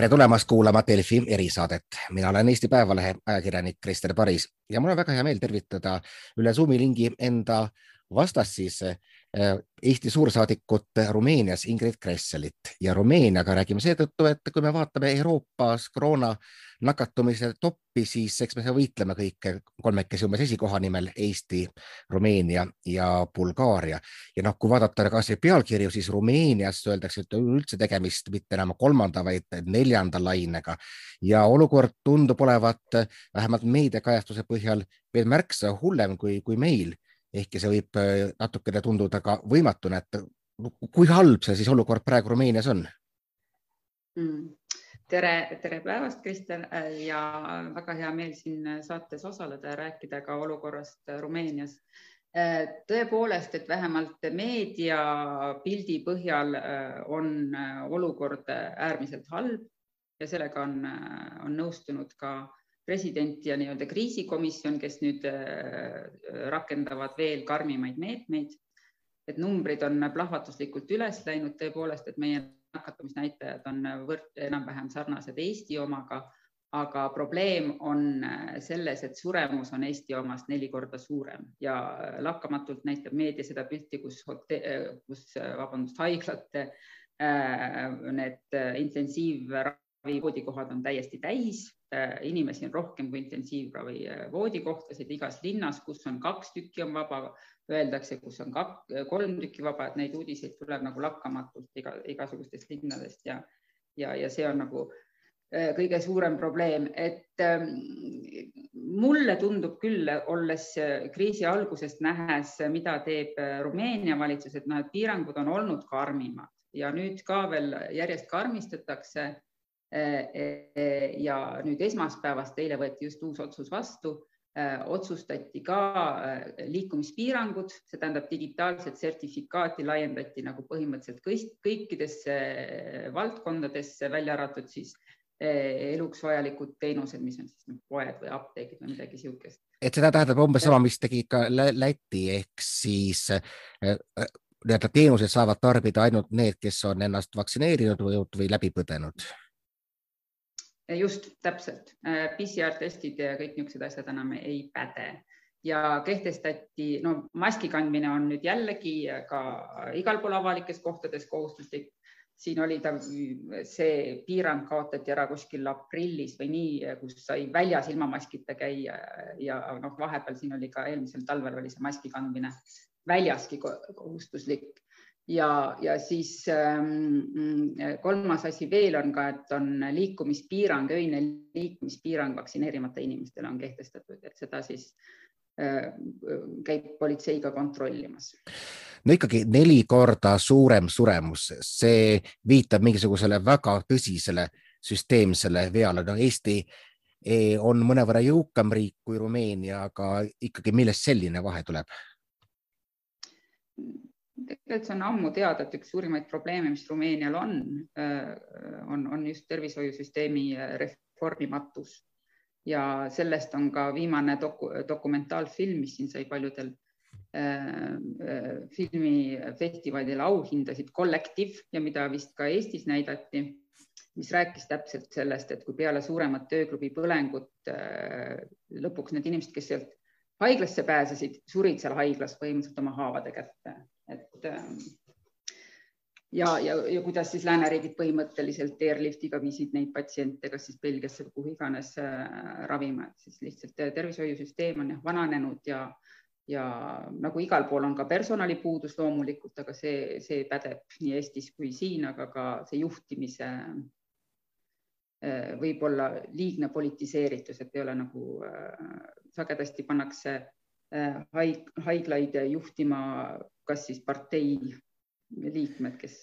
tere tulemast kuulama Delfi erisaadet. mina olen Eesti Päevalehe ajakirjanik Krister Paris ja mul on väga hea meel tervitada üle Zoomi lingi enda vastast siis Äh, Eesti suursaadikut Rumeenias Ingrid Kresselit ja Rumeeniaga räägime seetõttu, et kui me vaatame Euroopas koroona nakatumise toppi, siis eks me võitleme kõik kolmekesi umbes esikoha nimel Eesti, Rumeenia ja Bulgaaria. ja noh, kui vaadata kasvõi pealkirju, siis Rumeenias öeldakse, et üldse tegemist mitte enam kolmanda, vaid neljanda lainega ja olukord tundub olevat vähemalt meediakajastuse põhjal veel märksa hullem kui, kui meil ehkki see võib äh, natukene tunduda ka võimatuna, et kui halb see siis olukord praegu Rumeenias on mm.? Tere, tere päevast, Kristjan ja väga hea meel siin saates osaleda ja rääkida ka olukorrast Rumeenias. Äh, tõepoolest, et vähemalt meediapildi põhjal äh, on olukord äärmiselt halb ja sellega on, on nõustunud ka president ja nii-öelda kriisikomisjon, kes nüüd äh, rakendavad veel karmimaid meetmeid. et numbrid on plahvatuslikult üles läinud tõepoolest, et meie nakatumisnäitajad on võrd enam-vähem sarnased Eesti omaga, aga probleem on äh, selles, et suremus on Eesti omast neli korda suurem ja lakkamatult näitab meedia seda pilti, kus, kus vabandust, haiglate need intensiivravi voodikohad on täiesti täis Äh, inimesi on rohkem kui intensiivravi äh, voodikohtasid igas linnas, kus on kaks tükki on vaba, öeldakse, kus on kak, kolm tükki vaba, et neid uudiseid tuleb nagu lakkamatult iga, igasugustest linnadest ja, ja, ja see on nagu äh, kõige suurem probleem, et ähm, mulle tundub küll, olles kriisi algusest nähes, mida teeb Rumeenia valitsus, et noh, et piirangud on olnud karmimad ja nüüd ka veel järjest karmistatakse ja nüüd esmaspäevast, eile võeti just uus otsus vastu, otsustati ka liikumispiirangud, see tähendab digitaalset sertifikaati laiendati nagu põhimõtteliselt kõikidesse valdkondadesse, välja arvatud siis eluks vajalikud teenused, mis on siis noh, poed või apteegid või midagi niisugust. et seda tähendab umbes sama, mis tegi ka Läti ehk siis nii-öelda teenuseid saavad tarbida ainult need, kes on ennast vaktsineerinud või, või läbi põdenud just täpselt, äh, PCR-testid ja kõik niisugused asjad enam ei päde. Ja kehtestati, no maski kandmine on nüüd jällegi ka igal pool avalikes kohtades kohustuslik. siin oli ta, see piirang kaotati ära kuskil aprillis või nii, kus sai väljas ilma maskita käia. Ja noh, vahepeal siin oli ka eelmisel talvel oli see maski kandmine väljaski kohustuslik ja, ja siis ähm, kolmas asi veel on ka, et on liikumispiirang, öine liikumispiirang vaktsineerimata inimestele on kehtestatud, et seda siis äh, käib politsei ka kontrollimas no ikkagi neli korda suurem suremus, see viitab mingisugusele väga tõsisele süsteemsele veale, no Eesti eh, on mõnevõrra jõukam riik kui Rumeenia, aga ikkagi millest selline vahe tuleb? Tegelikult see on ammu teada, et üks suurimaid probleeme, mis Rumeenial on, äh, on, on just tervishoiusüsteemi äh, reformimatus. Ja sellest on ka viimane doku, dokumentaalfilm, mis siin sai paljudel äh, filmifestivalidel auhindasid, Kollektiiv ja mida vist ka Eestis näidati, mis rääkis täpselt sellest, et kui peale suuremat tööklubi põlengut äh, lõpuks need inimesed, kes sealt haiglasse pääsesid, surid seal haiglas põhimõtteliselt oma haavade kätte et ähm, ja, ja, ja kuidas siis lääneriigid põhimõtteliselt airliftiga viisid neid patsiente, kas siis Belgiasse või kuhu iganes äh, ravima, et siis lihtsalt äh, tervishoiusüsteem on jah vananenud ja, ja nagu igal pool on ka personalipuudus loomulikult, aga see, see pädeb nii Eestis kui siin, aga ka see juhtimise äh, võib-olla liigne politiseeritus, et ei ole nagu sagedasti pannakse haiglaid juhtima kas siis partei liikmed, kes,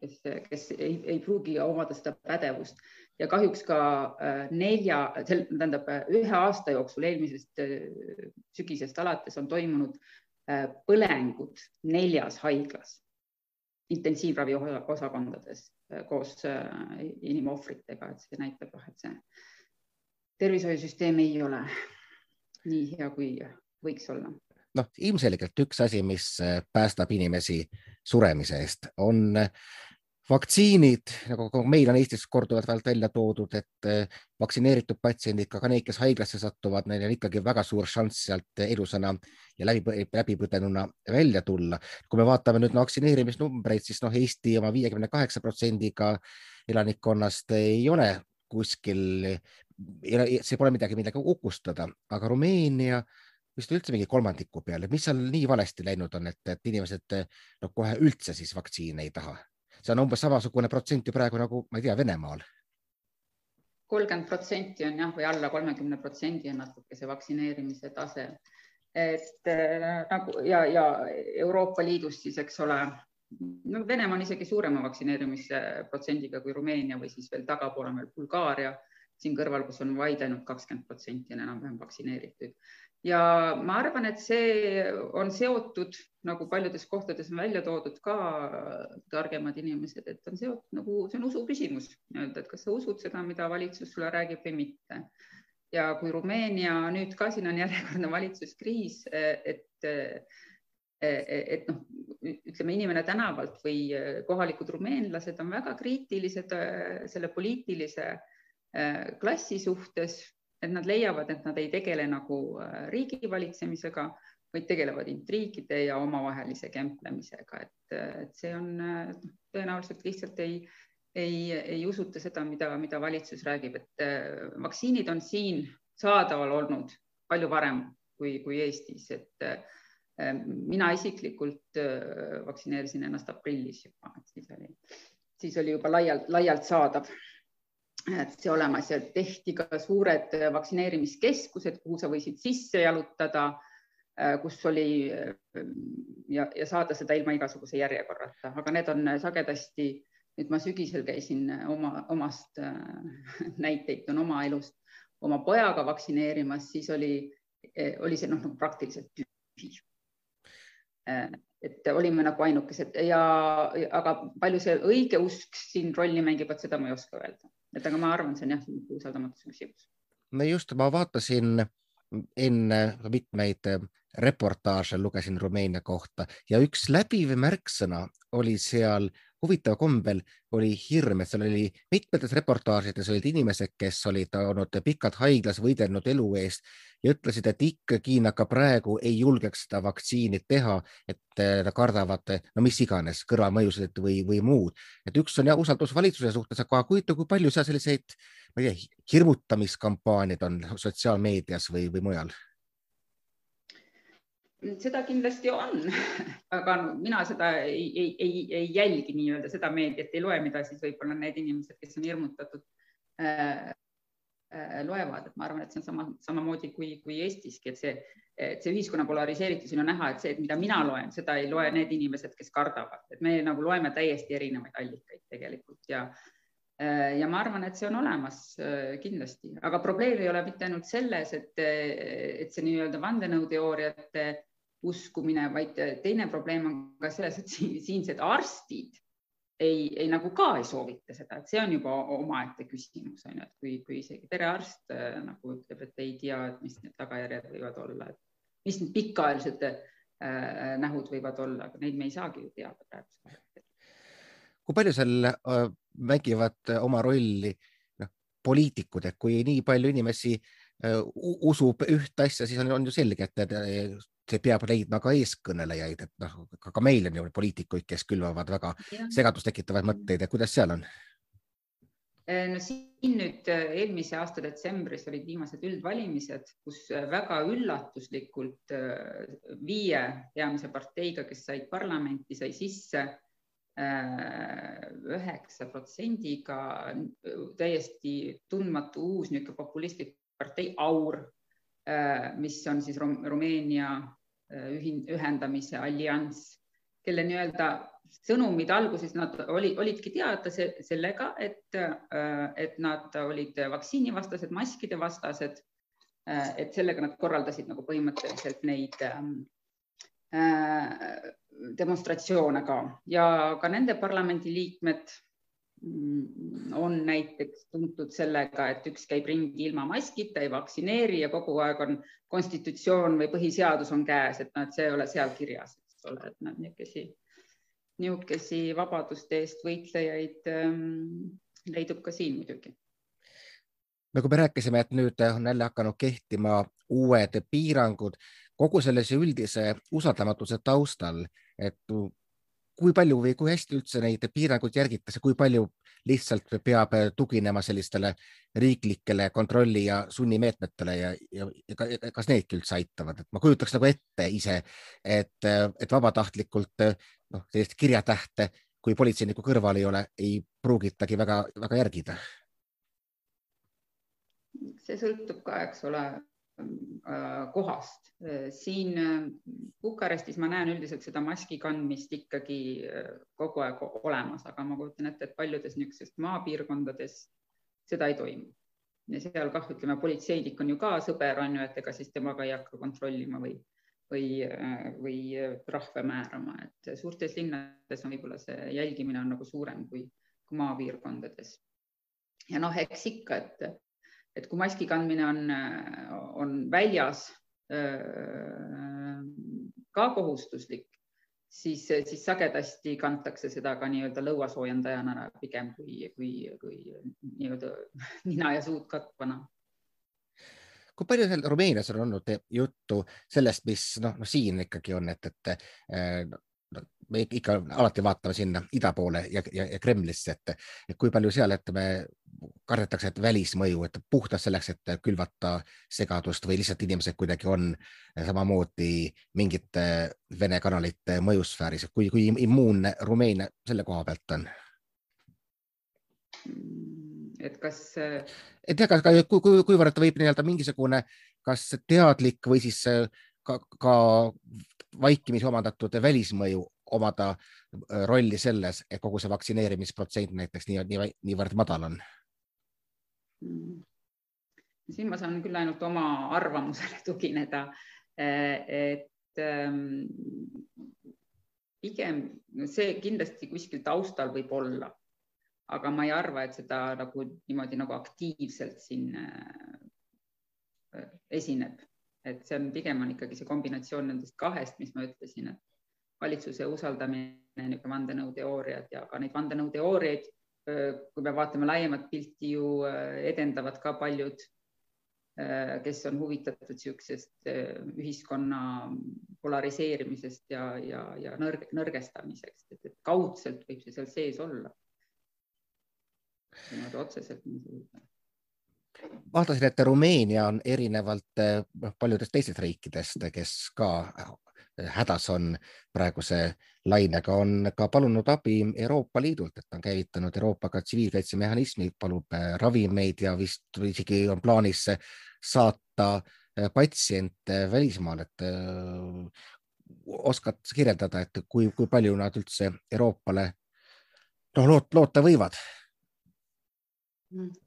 kes, kes ei, ei pruugi omada seda pädevust. Ja kahjuks ka äh, nelja, tähendab ühe aasta jooksul eelmisest äh, sügisest alates on toimunud äh, põlengud neljas haiglas, intensiivravi osakondades koos inimohvritega, et see näitab, et see tervishoiusüsteem ei ole nii hea, kui võiks olla noh, ilmselgelt üks asi, mis äh, päästab inimesi suremise eest, on äh, vaktsiinid, nagu meil on Eestis korduvalt välja toodud, et eh, vaktsineeritud patsiendid, ka need, kes haiglasse satuvad, neil on ikkagi väga suur šanss sealt elusana ja läbi, läbipõdenuna välja tulla. kui me vaatame nüüd vaktsineerimisnumbreid, siis noh, Eesti oma viiekümne kaheksa protsendiga elanikkonnast ei ole kuskil, see pole midagi, millega uhkustada, aga Rumeenia vist üldse mingi kolmandiku peale, mis seal nii valesti läinud on, et, et inimesed no kohe üldse siis vaktsiine ei taha see on umbes samasugune protsent ju praegu nagu, ma ei tea, Venemaal. kolmkümmend protsenti on jah, või alla kolmekümne protsendi on natuke see vaktsineerimise tase. et äh, nagu ja, ja Euroopa Liidus siis, eks ole, no Venemaa on isegi suurema vaktsineerimise protsendiga kui Rumeenia või siis veel tagapool on veel Bulgaaria siin kõrval, kus on vaid ainult kakskümmend protsenti on enam-vähem vaktsineeritud ja ma arvan, et see on seotud, nagu paljudes kohtades on välja toodud ka targemad inimesed, et on seotud nagu, see on usu küsimus nii-öelda, et kas sa usud seda, mida valitsus sulle räägib või mitte. ja kui Rumeenia nüüd ka siin on järjekordne valitsuskriis, et et noh, ütleme inimene tänavalt või kohalikud rumeenlased on väga kriitilised selle poliitilise klassi suhtes et nad leiavad, et nad ei tegele nagu äh, riigi valitsemisega, vaid tegelevad intriigide ja omavahelise kemplemisega, et, äh, et see on äh, noh, tõenäoliselt lihtsalt ei, ei, ei usuta seda, mida, mida valitsus räägib, et vaktsiinid on siin saadaval olnud palju varem kui, kui Eestis, et mina isiklikult vaktsineerisin ennast aprillis juba, et siis oli, siis oli juba laialt, laialt saadav see olemas ja tehti ka suured vaktsineerimiskeskused, kuhu sa võisid sisse jalutada, äh, kus oli ja, ja saada seda ilma igasuguse järjekorrata, aga need on sagedasti, nüüd ma sügisel käisin oma, omast äh, näiteid on oma elust, oma pojaga vaktsineerimas, siis oli, oli see noh no, praktiliselt tühi. Äh, et olime nagu ainukesed ja, aga palju see õigeusk siin rolli mängib, vot seda ma ei oska öelda et aga ma arvan, see on jah, usaldamatuse küsimus. no just, ma vaatasin enne mitmeid reportaaže, lugesin Rumeenia kohta ja üks läbiv märksõna oli seal huvitaval kombel oli hirm, et seal oli mitmetes reportaažides olid inimesed, kes olid olnud pikalt haiglas, võidelnud elu eest ja ütlesid, et ikkagi nad ka praegu ei julgeks seda vaktsiini teha, et nad kardavad no mis iganes kõrvalmõjusid või, või muud. et üks on jah usaldus valitsuse suhtes, aga kujuta, kui palju seal selliseid, ma ei tea, hirmutamiskampaaniaid on sotsiaalmeedias või, või mujal seda kindlasti on, aga mina seda ei, ei, ei, ei jälgi nii-öelda seda meediat, ei loe, mida siis võib-olla need inimesed, kes on hirmutatud äh,, äh, loevad, et ma arvan, et see on sama, samamoodi kui, kui Eestiski, et see, et see ühiskonna polariseeritusel on näha, et see, et mida mina loen, seda ei loe need inimesed, kes kardavad, et me nagu loeme täiesti erinevaid allikaid tegelikult ja äh, ja ma arvan, et see on olemas äh, kindlasti, aga probleem ei ole mitte ainult selles, et, et see nii-öelda vandenõuteooriate uskumine, vaid teine probleem on ka selles, et siinsed arstid ei, ei nagu ka ei soovita seda, et see on juba omaette küsimus on ju, et kui, kui isegi perearst äh, nagu ütleb, et ei tea, et mis need tagajärjed võivad olla, et mis need pikaajalised äh, nähud võivad olla, aga neid me ei saagi ju teada praegusel hetkel. kui palju seal äh, mängivad oma rolli noh, poliitikud, et kui nii palju inimesi äh, usub ühte asja, siis on, on ju selge, et see peab leidma ka eeskõnelejaid, et noh, ka meil on ju poliitikuid, kes külvavad väga segadust tekitavaid mõtteid ja kuidas seal on? Äh, no siin nüüd äh, eelmise aasta detsembris olid viimased üldvalimised, kus äh, väga üllatuslikult viie peamise parteiga, kes said parlamenti, sai sisse üheksa protsendiga täiesti tundmatu uus niisugune populistlik partei Aur mis on siis Rumeenia äh, ühendamise allianss, kelle nii-öelda sõnumid alguses nad oli, olidki teada se sellega, et, äh, et nad olid vaktsiinivastased, maskide vastased. et sellega nad korraldasid nagu põhimõtteliselt neid ähm, demonstratsioone ka ja ka nende parlamendiliikmed on näiteks tuntud sellega, et üks käib ringi ilma maskita, ei vaktsineeri ja kogu aeg on konstitutsioon või põhiseadus on käes, et noh, et see ei ole seal kirjas, eks ole, et nad niisuguseid niisugusi vabaduste eest võitlejaid ähm, leidub ka siin muidugi. Nagu me rääkisime, et nüüd on jälle hakanud kehtima uued piirangud kogu sellise üldise usaldamatuse taustal, et kui palju või kui hästi üldse neid piiranguid järgitakse, kui palju lihtsalt peab tuginema sellistele riiklikele kontrolli ja sunnimeetmetele ja, ja, ja kas needki üldse aitavad, et ma kujutaks nagu ette ise, et, et vabatahtlikult noh, sellist kirjatähte, kui politseiniku kõrval ei ole, ei pruugitagi väga-väga järgida. see sõltub ka, eks ole, Äh, kohast. Äh, siin äh, Bukarestis ma näen üldiselt seda maski kandmist ikkagi kogu aeg olemas, aga ma kujutan ette, et paljudes niisugustes maapiirkondades seda ei toimu. ja seal kah, ütleme, politseinik on ju ka sõber, on ju, et ega siis temaga ei hakka kontrollima või, või, või trahve määrama, et suurtes linnades on võib-olla see jälgimine on nagu suurem kui, kui maapiirkondades. ja noh, eks ikka, et et kui maski kandmine on, on väljas ka kohustuslik, siis, siis sagedasti kantakse seda ka nii-öelda lõuasoojendajana pigem kui, kui, kui nii-öelda nina ja suud katvana kui palju seal Rumeenias on olnud juttu sellest, mis noh, no siin ikkagi on, et, et me ikka alati vaatame sinna ida poole ja, ja, ja Kremlisse, et, et kui palju seal, ütleme, kardetakse, et välismõju, et puhtalt selleks, et külvata segadust või lihtsalt inimesed kuidagi on samamoodi mingite Vene kanalite mõjusfääris, kui, kui immuunne Rumeenia selle koha pealt on? et kas? et jah, aga kui, kui, kuivõrd võib nii-öelda mingisugune, kas teadlik või siis ka, ka vaikimisi omandatud välismõju omada rolli selles, et kogu see vaktsineerimisprotsent näiteks nii, nii, niivõrd madal on Mm. siin ma saan küll ainult oma arvamusele tugineda, et ähm, pigem see kindlasti kuskil taustal võib olla, aga ma ei arva, et seda nagu niimoodi nagu aktiivselt siin äh, esineb, et see on pigem on ikkagi see kombinatsioon nendest kahest, mis ma ütlesin, et valitsuse usaldamine, niisugune vandenõuteooriad ja ka neid vandenõuteooriaid kui me vaatame laiemat pilti, ju edendavad ka paljud, kes on huvitatud niisugusest ühiskonna polariseerimisest ja, ja, ja nõrg, nõrgestamisest, et, kaudselt võib see seal sees olla. niimoodi otseselt. vaatasin, et Rumeenia on erinevalt paljudest teistest riikidest, kes ka hädas on praeguse lainega, on ka palunud abi Euroopa Liidult, et on käivitanud Euroopa ka tsiviilkaitsemehhanismi, palub äh, ravimeid ja vist isegi on plaanis saata äh, patsiente välismaale, et äh, oskad kirjeldada, et kui, kui palju nad üldse Euroopale noh, loota võivad mm.?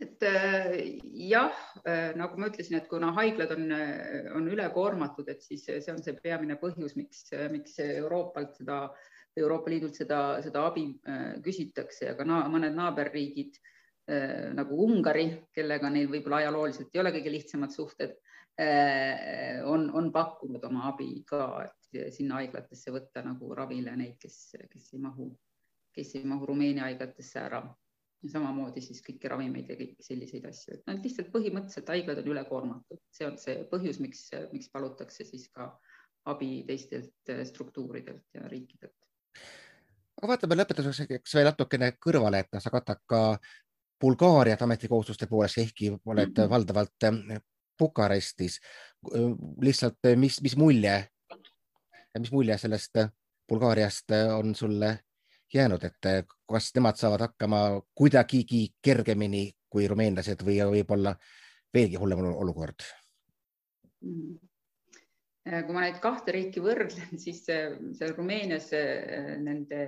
Et äh, jah, äh, nagu ma ütlesin, et kuna haiglad on, äh, on ülekoormatud, et siis see on see peamine põhjus, miks, miks Euroopalt seda, Euroopa Liidult seda, seda abi küsitakse, aga na, mõned naaberriigid nagu Ungari, kellega neil võib-olla ajalooliselt ei ole kõige lihtsamad suhted, on, on pakkunud oma abi ka, et sinna haiglatesse võtta nagu ravile neid, kes, kes ei mahu, kes ei mahu Rumeenia haiglatesse ära ja samamoodi siis kõiki ravimeid ja kõiki selliseid asju, et nad lihtsalt põhimõtteliselt haiglad on ülekoormatud, see on see põhjus, miks, miks palutakse siis ka abi teistelt eh, struktuuridelt ja riikidelt. aga vaatame lõpetuseks veel natukene kõrvale, et sa katad ka Bulgaariat ametikohustuste poolest, ehkki oled mm -hmm. valdavalt eh, Bukarestis. lihtsalt, eh, mis, mis mulje, mis mulje sellest Bulgaariast on sulle jäänud, et eh, kas nemad saavad hakkama kuidagigi kergemini kui rumeenlased või võib-olla veelgi hullem olukord? Mm. Eh, kui ma neid kahte riiki võrdlen, siis seal Rumeenias eh, nende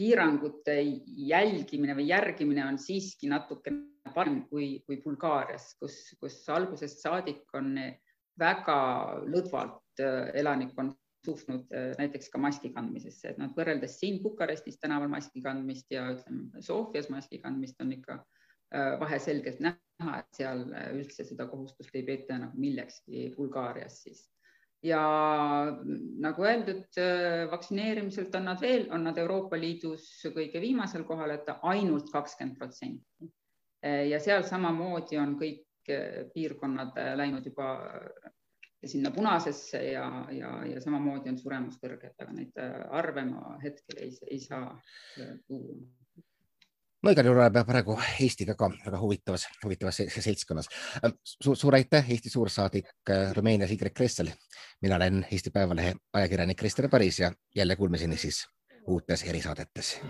piirangute jälgimine või järgimine on siiski natukene parem kui, kui Bulgaarias, kus, kus algusest saadik on väga lõdvalt elanikkond suhtunud äh, näiteks ka maski kandmisesse, et noh, võrreldes siin Bukarestis tänaval maski kandmist ja ütleme Sofias maski kandmist on ikka äh, vahe selgelt näha, et seal äh, üldse seda kohustust ei peeta nagu millekski Bulgaarias siis. ja nagu öeldud, vaktsineerimiselt on nad veel, on nad Euroopa Liidus kõige viimasel kohal, et ainult kakskümmend protsenti. ja seal samamoodi on kõik piirkonnad läinud juba sinna punasesse ja, ja, ja samamoodi on suremus kõrge, et aga neid arve ma hetkel ei, ei saa tuua no igal juhul oleme praegu Eestiga ka väga huvitavas, huvitavas seltskonnas Su. suur aitäh, Eesti suursaadik äh, Rumeenias Igrik Kressel. mina olen Eesti Päevalehe ajakirjanik Krister Paris ja jälle kuulmiseni siis uutes erisaadetes.